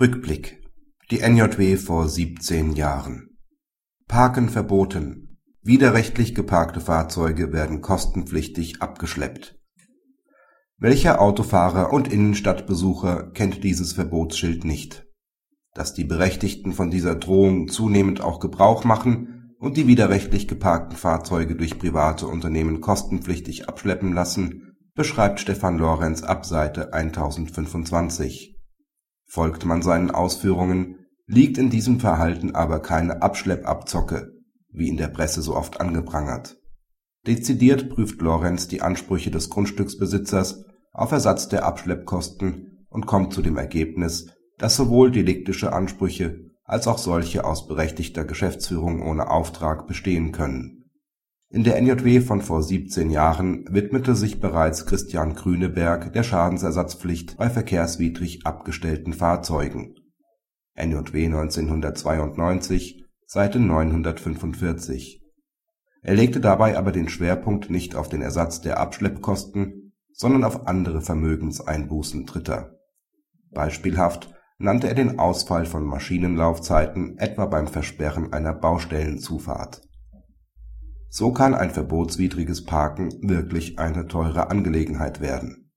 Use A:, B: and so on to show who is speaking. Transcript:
A: Rückblick Die NJW vor 17 Jahren Parken verboten. Widerrechtlich geparkte Fahrzeuge werden kostenpflichtig abgeschleppt. Welcher Autofahrer und Innenstadtbesucher kennt dieses Verbotsschild nicht? Dass die Berechtigten von dieser Drohung zunehmend auch Gebrauch machen und die widerrechtlich geparkten Fahrzeuge durch private Unternehmen kostenpflichtig abschleppen lassen, beschreibt Stefan Lorenz ab Seite 1025 Folgt man seinen Ausführungen, liegt in diesem Verhalten aber keine Abschleppabzocke, wie in der Presse so oft angeprangert. Dezidiert prüft Lorenz die Ansprüche des Grundstücksbesitzers auf Ersatz der Abschleppkosten und kommt zu dem Ergebnis, dass sowohl deliktische Ansprüche als auch solche aus berechtigter Geschäftsführung ohne Auftrag bestehen können. In der NJW von vor 17 Jahren widmete sich bereits Christian Grüneberg der Schadensersatzpflicht bei verkehrswidrig abgestellten Fahrzeugen (NJW 1992, Seite 945). Er legte dabei aber den Schwerpunkt nicht auf den Ersatz der Abschleppkosten, sondern auf andere Vermögenseinbußen Dritter. Beispielhaft nannte er den Ausfall von Maschinenlaufzeiten etwa beim Versperren einer Baustellenzufahrt. So kann ein verbotswidriges Parken wirklich eine teure Angelegenheit werden